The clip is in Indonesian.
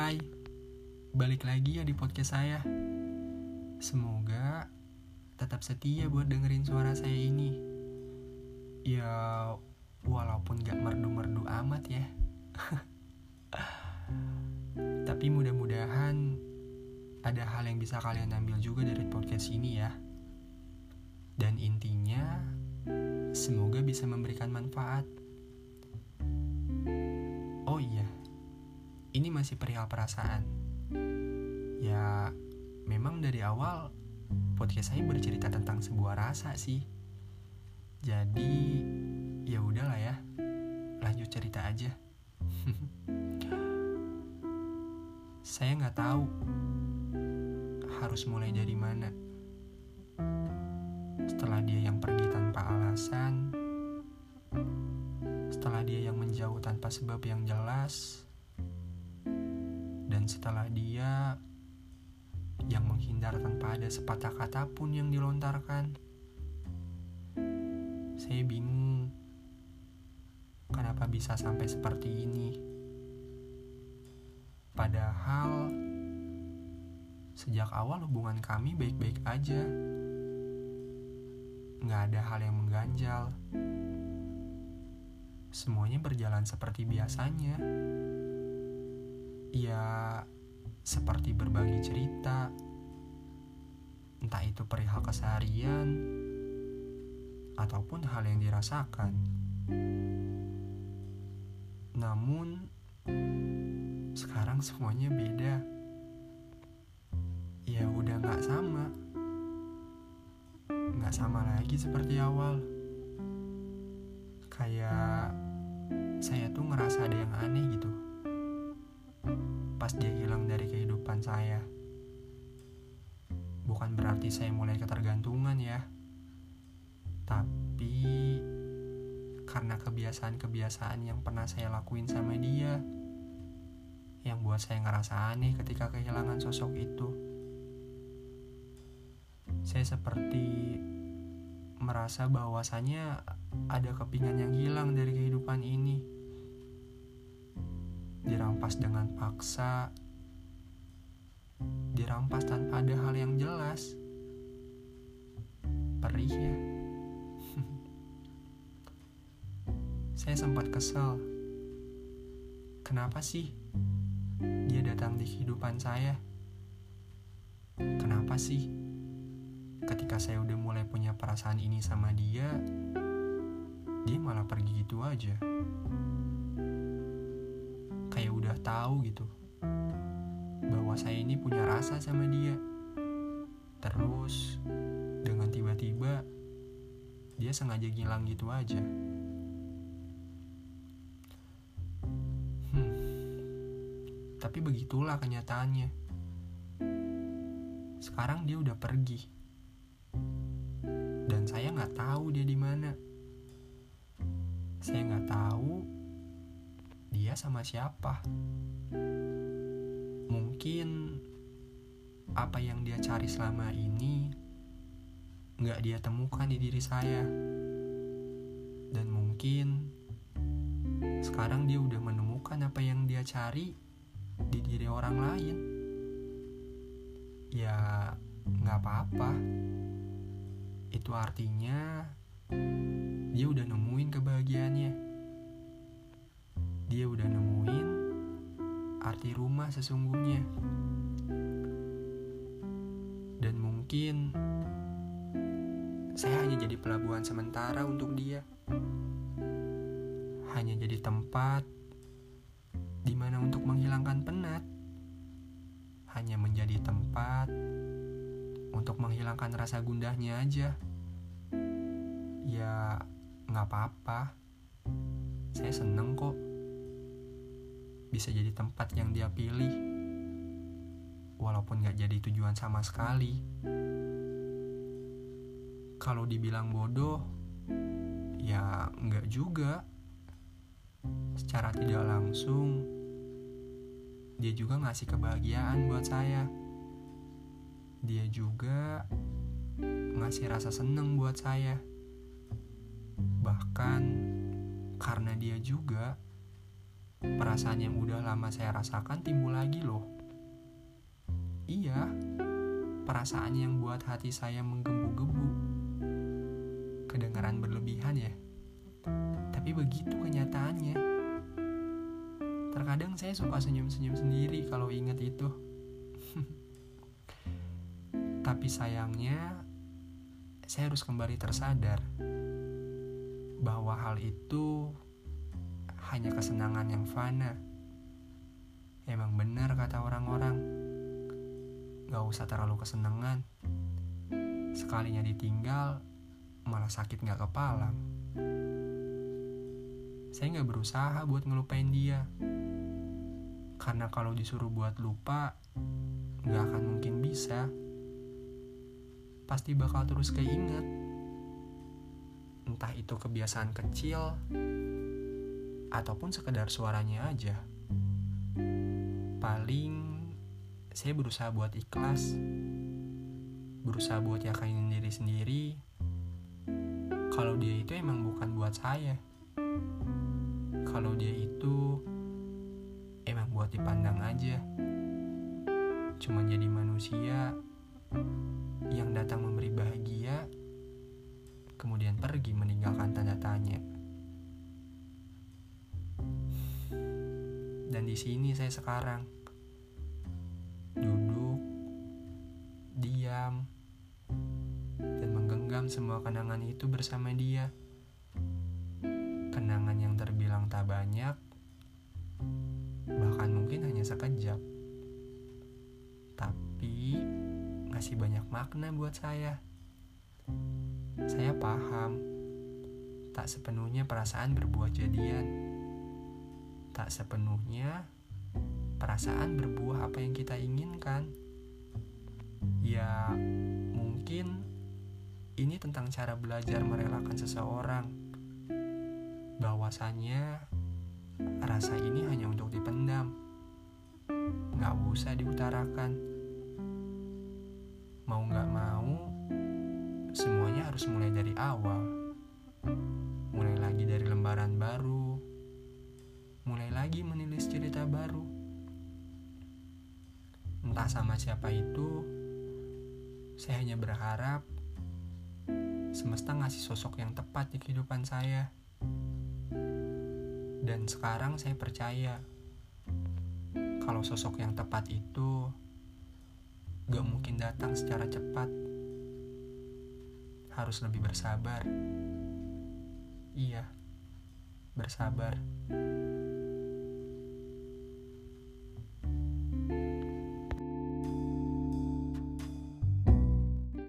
Hai, balik lagi ya di podcast saya. Semoga tetap setia buat dengerin suara saya ini. Ya, walaupun gak merdu-merdu amat ya. Tapi mudah-mudahan ada hal yang bisa kalian ambil juga dari podcast ini ya. Dan intinya, semoga bisa memberikan manfaat. Ini masih perihal perasaan. Ya, memang dari awal podcast saya bercerita tentang sebuah rasa sih. Jadi, ya udahlah ya. Lanjut cerita aja. saya nggak tahu harus mulai dari mana. Setelah dia yang pergi tanpa alasan, setelah dia yang menjauh tanpa sebab yang jelas, setelah dia yang menghindar tanpa ada sepatah kata pun yang dilontarkan, saya bingung kenapa bisa sampai seperti ini. Padahal sejak awal hubungan kami baik-baik aja, nggak ada hal yang mengganjal semuanya berjalan seperti biasanya. Ya, seperti berbagi cerita, entah itu perihal keseharian ataupun hal yang dirasakan. Namun, sekarang semuanya beda. Ya udah gak sama. Gak sama lagi seperti awal kayak saya tuh ngerasa ada yang aneh gitu pas dia hilang dari kehidupan saya. Bukan berarti saya mulai ketergantungan ya. Tapi karena kebiasaan-kebiasaan yang pernah saya lakuin sama dia yang buat saya ngerasa aneh ketika kehilangan sosok itu. Saya seperti merasa bahwasannya ada kepingan yang hilang dari kehidupan ini. Dirampas dengan paksa, dirampas tanpa ada hal yang jelas. Perih ya. Saya sempat kesel. Kenapa sih dia datang di kehidupan saya? Kenapa sih? ketika saya udah mulai punya perasaan ini sama dia, dia malah pergi gitu aja. Tahu gitu bahwa saya ini punya rasa sama dia. Terus dengan tiba-tiba dia sengaja ngilang gitu aja. Hmm. Tapi begitulah kenyataannya. Sekarang dia udah pergi dan saya nggak tahu dia di mana. Saya nggak tahu dia sama siapa. Mungkin apa yang dia cari selama ini nggak dia temukan di diri saya. Dan mungkin sekarang dia udah menemukan apa yang dia cari di diri orang lain. Ya, nggak apa-apa itu artinya dia udah nemuin kebahagiaannya. Dia udah nemuin arti rumah sesungguhnya. Dan mungkin saya hanya jadi pelabuhan sementara untuk dia. Hanya jadi tempat di mana untuk menghilangkan penat. Hanya menjadi tempat untuk menghilangkan rasa gundahnya aja. Ya, nggak apa-apa. Saya seneng kok. Bisa jadi tempat yang dia pilih. Walaupun nggak jadi tujuan sama sekali. Kalau dibilang bodoh, ya nggak juga. Secara tidak langsung, dia juga ngasih kebahagiaan buat saya dia juga ngasih rasa seneng buat saya. Bahkan karena dia juga perasaan yang udah lama saya rasakan timbul lagi loh. Iya, perasaan yang buat hati saya menggebu-gebu. Kedengaran berlebihan ya. Tapi begitu kenyataannya. Terkadang saya suka senyum-senyum sendiri kalau ingat itu. Tapi sayangnya, saya harus kembali tersadar bahwa hal itu hanya kesenangan yang fana. Emang benar kata orang-orang, gak usah terlalu kesenangan. Sekalinya ditinggal, malah sakit gak kepala. Saya gak berusaha buat ngelupain dia. Karena kalau disuruh buat lupa, gak akan mungkin bisa. Pasti bakal terus keinget entah itu kebiasaan kecil ataupun sekedar suaranya aja. Paling saya berusaha buat ikhlas, berusaha buat yakinin diri sendiri kalau dia itu emang bukan buat saya. Kalau dia itu emang buat dipandang aja. Cuma jadi manusia yang datang memberi bahagia kemudian pergi meninggalkan tanda tanya. Dan di sini saya sekarang duduk, diam, dan menggenggam semua kenangan itu bersama dia. Kenangan yang terbilang tak banyak, bahkan mungkin hanya sekejap, tapi ngasih banyak makna buat saya. Saya paham, tak sepenuhnya perasaan berbuah jadian. Tak sepenuhnya perasaan berbuah apa yang kita inginkan. Ya, mungkin ini tentang cara belajar merelakan seseorang. Bahwasannya rasa ini hanya untuk dipendam. Gak usah diutarakan. Mau gak mau, semuanya harus mulai dari awal. Mulai lagi dari lembaran baru. Lagi menulis cerita baru. Entah sama siapa itu, saya hanya berharap semesta ngasih sosok yang tepat di kehidupan saya. Dan sekarang saya percaya kalau sosok yang tepat itu gak mungkin datang secara cepat harus lebih bersabar. Iya, bersabar.